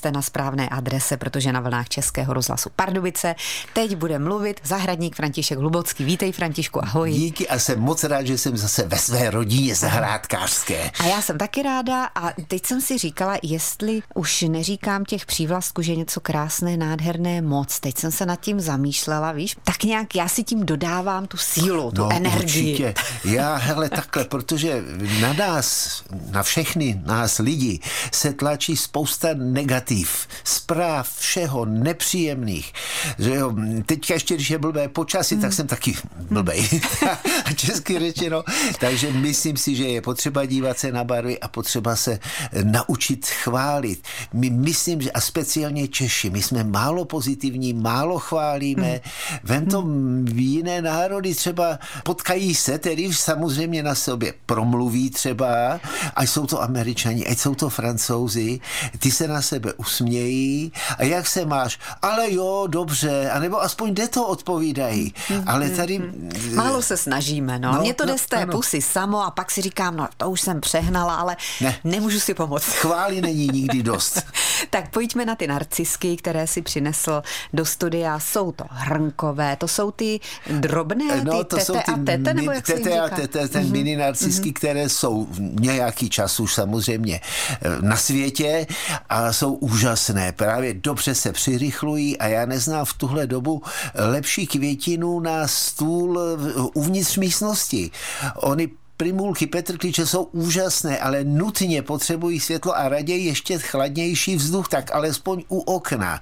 jste na správné adrese, protože na vlnách Českého rozhlasu Pardubice teď bude mluvit zahradník František Hlubocký. Vítej Františku, ahoj. Díky a jsem moc rád, že jsem zase ve své rodině zahrádkářské. A já jsem taky ráda a teď jsem si říkala, jestli už neříkám těch přívlastků, že něco krásné, nádherné moc. Teď jsem se nad tím zamýšlela, víš, tak nějak já si tím dodávám tu sílu, tu no, energii. Určitě. Já, hele, takhle, protože na nás, na všechny nás lidi se tlačí spousta negativ, zpráv, všeho nepříjemných. Že jo, teďka ještě, když je blbé počasí, hmm. tak jsem taky blbej. Česky řečeno. Takže myslím si, že je potřeba dívat se na barvy a potřeba se naučit chválit. My myslím, že a speciálně Češi, my jsme málo pozitivní, málo chválíme. Hmm. Vem to jiné národy třeba potkají se, tedy samozřejmě na sobě promluví třeba, ať jsou to američani, ať jsou to francouzi, ty se na sebe usmějí a jak se máš? Ale jo, dobře, anebo aspoň jde to odpovídají. Ale tady... Málo se snažíme, no. no Mně to jde no, z té ano. pusy samo a pak si říkám, no to už jsem přehnala, ale ne. nemůžu si pomoct. Chvály není nikdy dost. tak pojďme na ty narcisky, které si přinesl do studia. Jsou to hrnkové, to jsou ty drobné, no, ty to tete jsou ty a tete, nebo jak tete a tete, ten mm-hmm. mini narcisky, mm-hmm. které jsou nějaký čas už samozřejmě eh, na světě a jsou úžasné. Právě dobře se přirychlují a já neznám v tuhle dobu lepší květinu na stůl uvnitř místnosti. Oni primulky Petrkliče jsou úžasné, ale nutně potřebují světlo a raději ještě chladnější vzduch, tak alespoň u okna.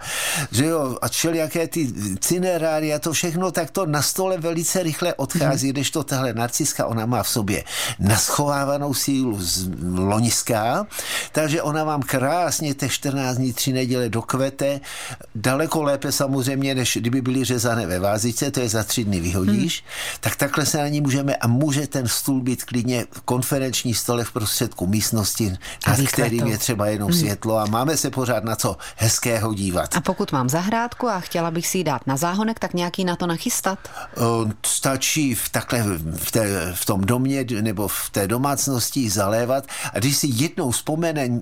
Že jo, a jaké ty cineráry a to všechno, tak to na stole velice rychle odchází, mm. když to tahle narciska, ona má v sobě naschovávanou sílu z loňská, takže ona vám krásně těch 14 dní, 3 neděle dokvete, daleko lépe samozřejmě, než kdyby byly řezané ve vázice, to je za tři dny vyhodíš, mm. tak takhle se na ní můžeme a může ten stůl být klidně konferenční stole v prostředku místnosti, nad kterým je třeba jenom hmm. světlo a máme se pořád na co hezkého dívat. A pokud mám zahrádku a chtěla bych si ji dát na záhonek, tak nějaký na to nachystat? Stačí v, takhle v, té, v tom domě nebo v té domácnosti zalévat a když si jednou vzpomene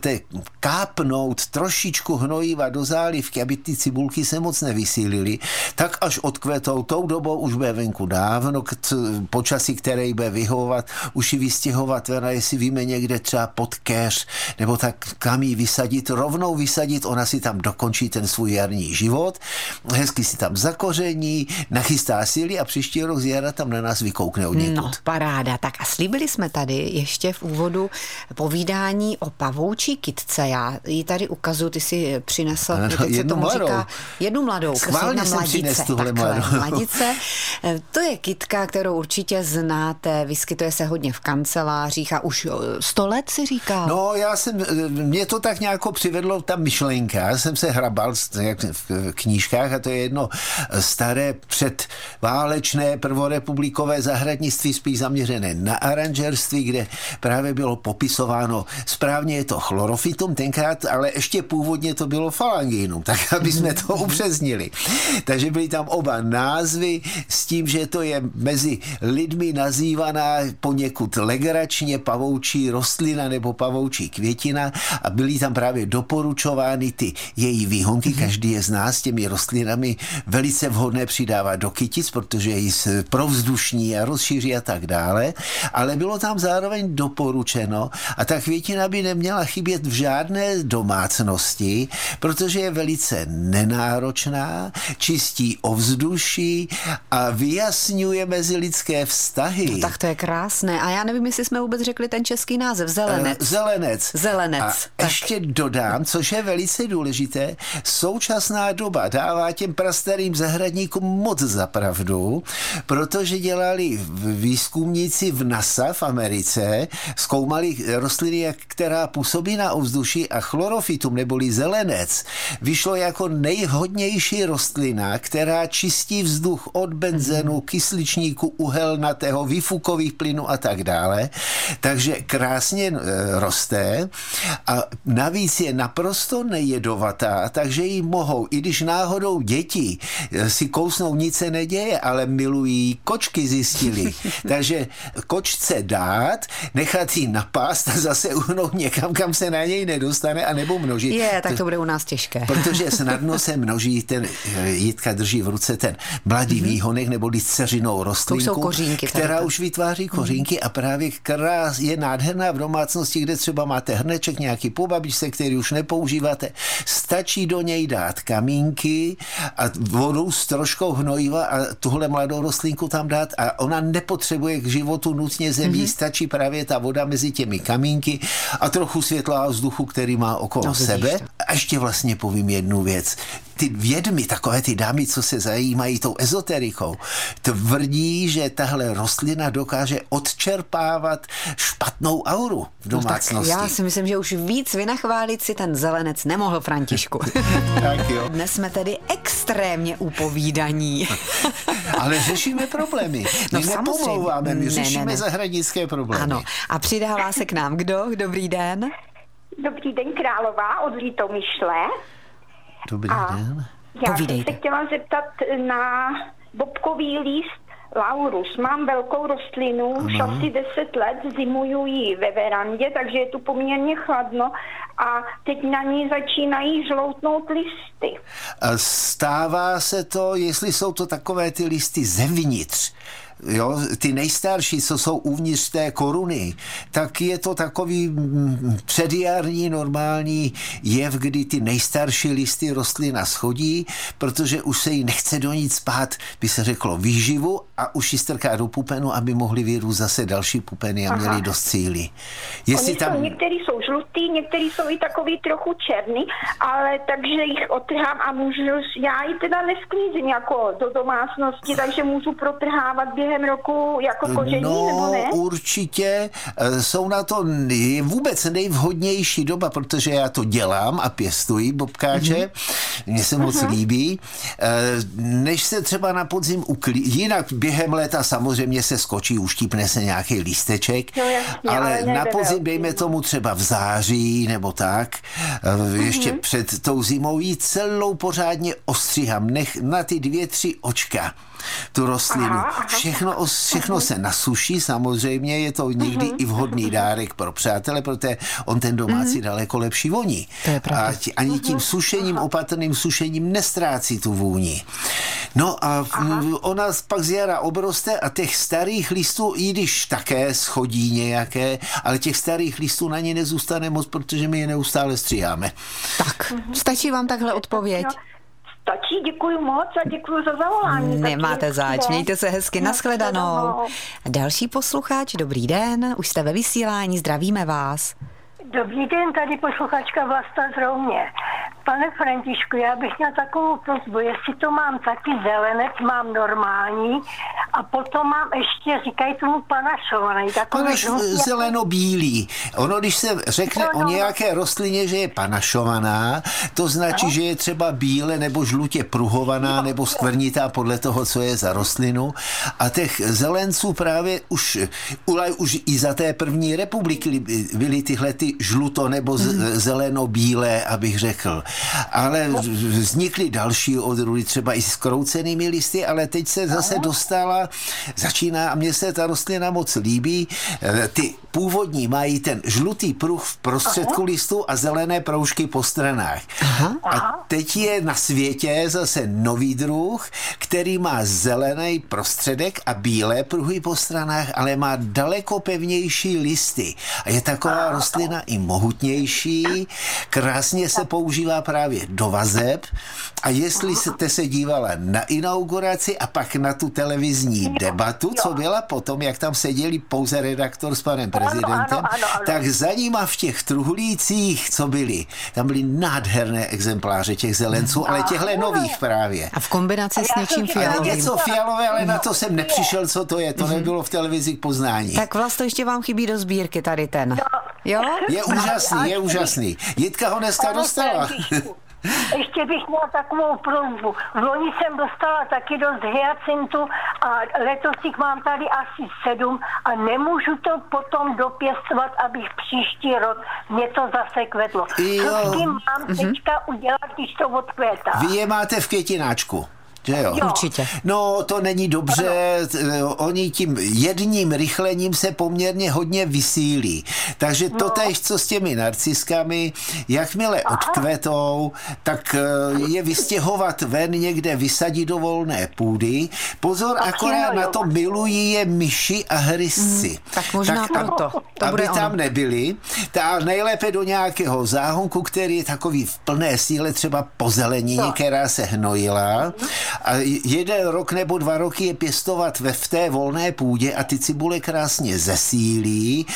te, kápnout trošičku hnojiva do zálivky, aby ty cibulky se moc nevysílily, tak až odkvetou, tou dobou už bude venku dávno, k počasí, které bude vyhodit vyhovovat, už ji vystěhovat ven jestli víme někde třeba pod keř, nebo tak kam ji vysadit, rovnou vysadit, ona si tam dokončí ten svůj jarní život, hezky si tam zakoření, nachystá síly a příští rok z jara tam na nás vykoukne od někud. No, paráda. Tak a slíbili jsme tady ještě v úvodu povídání o pavoučí kitce. Já ji tady ukazuju, ty si přinesl, ano, jednu tomu mladou. říká, jednu mladou. Schválně jsem mladice, tuhle takhle, mladou. mladice. To je kitka, kterou určitě znáte, vyskytuje se hodně v kancelářích a už sto let si říká. No já jsem, mě to tak nějak přivedlo ta myšlenka, já jsem se hrabal v knížkách a to je jedno staré předválečné prvorepublikové zahradnictví spíš zaměřené na aranžerství, kde právě bylo popisováno, správně je to chlorofitum tenkrát, ale ještě původně to bylo falanginum, tak aby jsme to upřeznili. Takže byly tam oba názvy s tím, že to je mezi lidmi nazývaná poněkud legračně pavoučí rostlina nebo pavoučí květina a byly tam právě doporučovány ty její výhonky, mm-hmm. každý je z nás těmi rostlinami velice vhodné přidávat do kytic, protože ji provzdušní a rozšíří a tak dále, ale bylo tam zároveň doporučeno a ta květina by neměla chybět v žádné domácnosti, protože je velice nenáročná, čistí ovzduší a vyjasňuje mezi lidské vztahy. No, tak to je krásné. A já nevím, jestli jsme vůbec řekli ten český název. Zelenec. Uh, zelenec. Zelenec. A tak. ještě dodám, což je velice důležité, současná doba dává těm prastarým zahradníkům moc za pravdu, protože dělali výzkumníci v NASA v Americe, zkoumali rostliny, která působí na ovzduší a chlorofitum neboli zelenec vyšlo jako nejhodnější rostlina, která čistí vzduch od benzenu, kysličníku uhelnatého, výfukový skleníkových plynů a tak dále. Takže krásně eh, roste a navíc je naprosto nejedovatá, takže ji mohou, i když náhodou děti eh, si kousnou, nic se neděje, ale milují kočky zjistili. takže kočce dát, nechat ji napást a zase uhnout někam, kam se na něj nedostane a nebo množit. Je, tak to bude u nás těžké. Protože snadno se množí ten, eh, Jitka drží v ruce ten mladý mm-hmm. výhonek nebo dceřinou rostlinku, která už vytváří kořínky mm-hmm. a právě krás je nádherná v domácnosti, kde třeba máte hrneček nějaký po babičce, který už nepoužíváte. Stačí do něj dát kamínky a vodu s troškou hnojiva a tuhle mladou rostlinku tam dát a ona nepotřebuje k životu nutně zemí, mm-hmm. stačí právě ta voda mezi těmi kamínky a trochu světla a vzduchu, který má okolo no, sebe. A ještě vlastně povím jednu věc ty vědmy, takové ty dámy, co se zajímají tou ezoterikou, tvrdí, že tahle rostlina dokáže odčerpávat špatnou auru v domácnosti. No tak já si myslím, že už víc vynachválit si ten zelenec nemohl Františku. tak jo. Dnes jsme tedy extrémně upovídaní. Ale řešíme problémy. My no, nepomlouváme, my ne, řešíme ne, ne. zahranické problémy. Ano. A přidává se k nám kdo? Dobrý den. Dobrý den, Králová od Lítomyšle. Dobrý a den. Já Povídejte. jsem se chtěla zeptat na bobkový líst Laurus. Mám velkou rostlinu, už asi 10 let, zimuju ji ve verandě, takže je tu poměrně chladno a teď na ní začínají žloutnout listy. Stává se to, jestli jsou to takové ty listy zevnitř, jo, ty nejstarší, co jsou uvnitř té koruny, tak je to takový mm, předjarní normální jev, kdy ty nejstarší listy rostlina schodí, protože už se jí nechce do nic spát, by se řeklo výživu a už ji strká do pupenu, aby mohli vyrůst zase další pupeny a Aha. měli dost síly. Jestli Oni tam... jsou, některý jsou žlutý, některý jsou i takový trochu černý, ale takže jich otrhám a můžu, já ji teda nesklízím jako do domácnosti, takže můžu protrhávat během roku jako koření, no, nebo ne? určitě eh, jsou na to vůbec nejvhodnější doba, protože já to dělám a pěstuji bobkáče, mm-hmm. mně se moc mm-hmm. líbí, eh, než se třeba na podzim uklí, jinak během léta samozřejmě se skočí, uštípne se nějaký lísteček, no, jasně, ale, ale na podzim dejme tomu třeba v září nebo tak, mm-hmm. ještě před tou zimou jí celou pořádně ostříhám, nech na ty dvě, tři očka tu rostlinu. Aha, aha. Všechno, všechno se nasuší, samozřejmě je to někdy uh-huh. i vhodný dárek pro přátele, protože on ten domácí uh-huh. daleko lepší voní. A ani tím sušením, opatrným sušením nestrácí tu vůni. No a aha. ona pak z jara obroste a těch starých listů, i když také schodí nějaké, ale těch starých listů na ně nezůstane moc, protože my je neustále stříháme. Tak, stačí vám takhle odpověď? Stačí, děkuji moc a děkuji za zavolání. Nemáte zač, mějte se hezky, nashledanou. Další posluchač, dobrý den, už jste ve vysílání, zdravíme vás. Dobrý den, tady posluchačka Vlasta z Roumě. Pane Františku, já bych měl takovou prozbu, jestli to mám taky zelenec, mám normální a potom mám ještě, říkají tomu panašovaný. Panaš, zeleno-bílý. Ono, když se řekne no, no, o nějaké rostlině, že je panašovaná, to značí, no. že je třeba bíle nebo žlutě pruhovaná no. nebo skvrnitá podle toho, co je za rostlinu. A těch zelenců právě už, už i za té první republiky byly tyhle ty žluto nebo mm. zeleno-bílé, abych řekl. Ale vznikly další odrůdy, třeba i s kroucenými listy, ale teď se zase dostala, začíná a mně se ta rostlina moc líbí. Eh, ty původní mají ten žlutý pruh v prostředku Aha. listu a zelené proužky po stranách. Aha. A teď je na světě zase nový druh, který má zelený prostředek a bílé pruhy po stranách, ale má daleko pevnější listy. A je taková rostlina i mohutnější, krásně se používá právě do vazeb a jestli jste se dívala na inauguraci a pak na tu televizní debatu, co byla potom, jak tam seděli pouze redaktor s panem prezidentem, tak za nima v těch truhlících, co byli, tam byly nádherné exempláře těch zelenců, ale těchhle nových právě. A v kombinaci s něčím fialovým. něco fialové, ale na to jsem nepřišel, co to je. To mhm. nebylo v televizi k poznání. Tak vlastně ještě vám chybí do sbírky tady ten. Jo? Je úžasný, je úžasný. Jitka ho dneska dostala. ještě bych měla takovou prozbu. V loni jsem dostala taky dost hyacintu a letos jich mám tady asi sedm a nemůžu to potom dopěstovat, abych příští rok mě to zase kvetlo. Co s tím mám mm-hmm. teďka udělat, když to odkvětá? Vy je máte v květináčku. Že jo? jo? Určitě. No, to není dobře. Ano. Oni tím jedním rychlením se poměrně hodně vysílí. Takže to no. tež, co s těmi narciskami, jakmile Aha. odkvetou, tak eh, je vystěhovat ven někde, vysadit do volné půdy. Pozor, tak akorát jo, na to milují je myši a hrysci. Hmm, tak možná tak, proto. To aby tam ono. nebyli. Ta nejlépe do nějakého záhonku, který je takový v plné síle, třeba po zelenině, která se hnojila. A jeden rok nebo dva roky je pěstovat ve v té volné půdě a ty cibule krásně zesílí.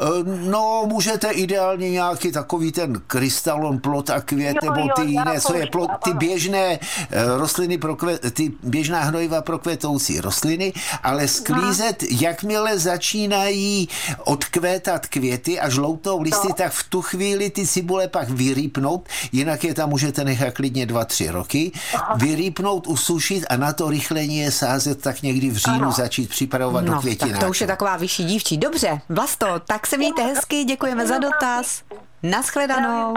Eh, no, můžete ideálně nějaký takový ten krystalon, plot a květ, jo, nebo ty jo, jiné, co je plot, ty běžné eh, rostliny, pro květ, ty běžná hnojiva pro květoucí rostliny, ale sklízet, jakmile začínají odkvétat květy a žloutou listy, no. tak v tu chvíli ty cibule pak vyrýpnout, jinak je tam můžete nechat klidně dva, tři roky, vyrýpnout, usušit a na to rychlení je sázet tak někdy v říjnu ano. začít připravovat no, do květináčů. Tak to už je taková vyšší dívčí. Dobře, Vlasto, tak se mějte hezky, děkujeme za dotaz. Naschledanou.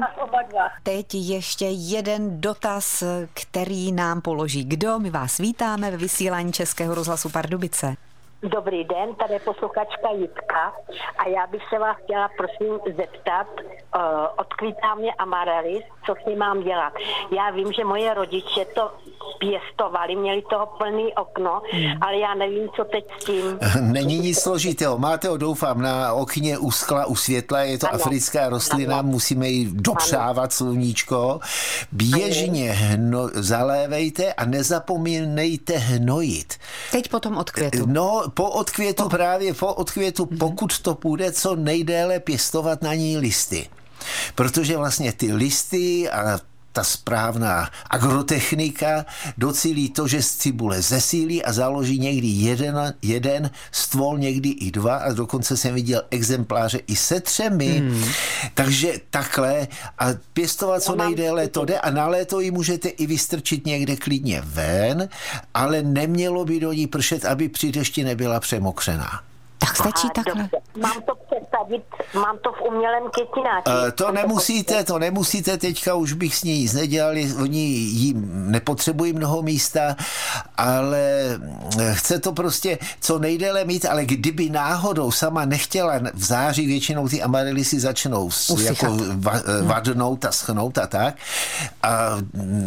Teď ještě jeden dotaz, který nám položí kdo. My vás vítáme ve vysílání Českého rozhlasu Pardubice. Dobrý den, tady je posluchačka Jitka a já bych se vás chtěla prosím zeptat, uh, odkvítá mě amarelis, co s ním mám dělat. Já vím, že moje rodiče to pěstovali, měli toho plný okno, hmm. ale já nevím, co teď s tím. Není nic složitého. Máte ho, doufám, na okně u skla, u světla, je to ano. africká rostlina, ano. musíme ji dopřávat ano. sluníčko. Běžně hno, zalévejte a nezapomínejte hnojit. Teď potom odkvětu. No, po odkvětu, právě po odkvětu, pokud to půjde, co nejdéle pěstovat na ní listy. Protože vlastně ty listy a ta správná agrotechnika docílí to, že z cibule zesílí a založí někdy jeden, jeden stvol, někdy i dva a dokonce jsem viděl exempláře i se třemi. Hmm. Takže takhle a pěstovat co nejdéle to jde a na léto ji můžete i vystrčit někde klidně ven, ale nemělo by do ní pršet, aby při dešti nebyla přemokřená. Tak stačí takhle. Dobře. Mám to představit, mám to v umělém květináči. Uh, to nemusíte, to nemusíte, teďka už bych s ní nic nedělali, oni jí nepotřebují mnoho místa, ale eh, chce to prostě co nejdéle mít, ale kdyby náhodou sama nechtěla v září většinou ty si začnou jako va, eh, hm. vadnout a schnout a tak, a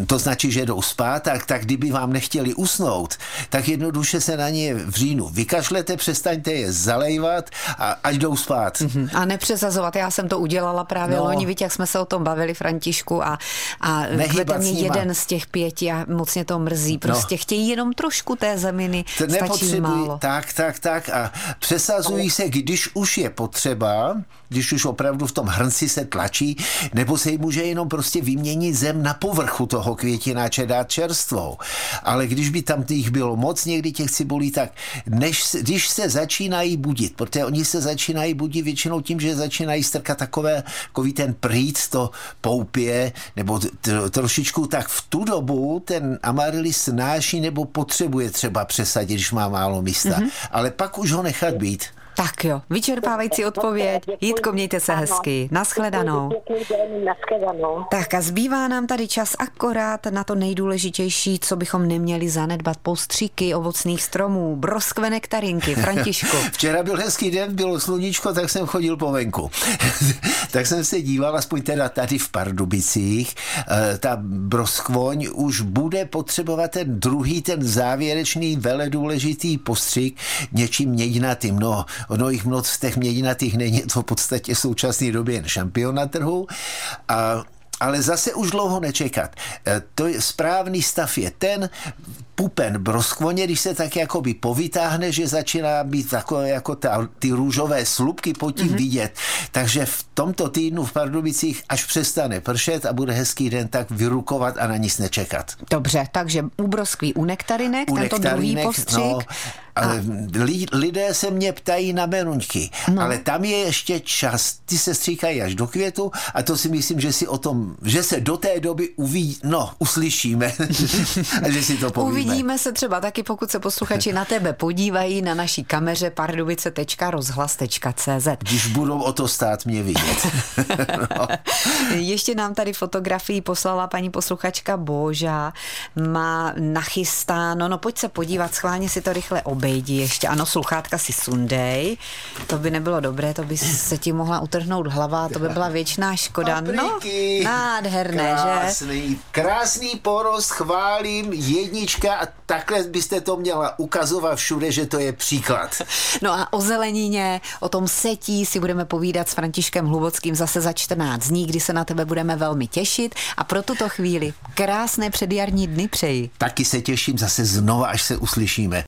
to značí, že jdou spát, tak, tak kdyby vám nechtěli usnout, tak jednoduše se na ně v říjnu vykašlete, přestaňte je zalejvat a ať jdou spát. Mm-hmm. A nepřesazovat. Já jsem to udělala právě no. loni, víte, jak jsme se o tom bavili, Františku, a, a kvete mě jeden z těch pěti a moc mě to mrzí. No. Prostě no. chtějí jenom trošku té zeminy, to stačí málo. Tak, tak, tak a přesazují se, když už je potřeba, když už opravdu v tom hrnci se tlačí, nebo se jí může jenom prostě vyměnit zem na povrchu toho květináče dát čerstvou. Ale když by tam těch bylo moc někdy těch cibulí, tak než, když se začínají budit, protože oni se začínají budit většinou tím, že začínají strkat takové, takový ten prýt, to poupě, nebo trošičku, tak v tu dobu ten amarilis snáší nebo potřebuje třeba přesadit, když má málo místa. Mm-hmm. Ale pak už ho nechat být. Tak jo, vyčerpávající odpověď. Jitko, mějte se hezky. Naschledanou. Tak a zbývá nám tady čas akorát na to nejdůležitější, co bychom neměli zanedbat. Postříky ovocných stromů, broskve nektarinky. Františku. Včera byl hezký den, bylo sluníčko, tak jsem chodil po venku. tak jsem se díval, aspoň teda tady v Pardubicích, eh, ta broskvoň už bude potřebovat ten druhý, ten závěrečný, vele důležitý postřik něčím měďnatým. No, ono jich moc těch mědinatých není to v podstatě v současné době jen šampion na trhu. A ale zase už dlouho nečekat. E, to je, správný stav je ten, pupen broskvoně, když se tak jakoby povytáhne, že začíná být takové jako ta, ty růžové slupky pod tím mm-hmm. vidět. Takže v tomto týdnu v Pardubicích, až přestane pršet a bude hezký den, tak vyrukovat a na nic nečekat. Dobře, takže u broskví, u nektarinek, u tento nektarinek, druhý postřik. No, Ale li, lidé se mě ptají na meruňky, no. ale tam je ještě čas. Ty se stříkají až do květu a to si myslím, že si o tom, že se do té doby uvidí, no, uslyšíme a že si to povíme. Uvidíme se třeba taky, pokud se posluchači na tebe podívají na naší kameře pardubice.rozhlas.cz. Když budou o to stát mě vidět. no. Ještě nám tady fotografii poslala paní posluchačka Boža. Má nachystáno, no pojď se podívat, schválně si to rychle obejdi ještě. Ano, sluchátka si sundej. To by nebylo dobré, to by se ti mohla utrhnout hlava, to by byla věčná škoda. Papriky. No, nádherné, krásný, že? Krásný porost, chválím, jednička a takhle byste to měla ukazovat všude, že to je příklad. No a o zelenině, o tom setí si budeme povídat s Františkem Hlubockým zase za 14 dní, kdy se na tebe budeme velmi těšit a pro tuto chvíli krásné předjarní dny přeji. Taky se těším zase znova, až se uslyšíme.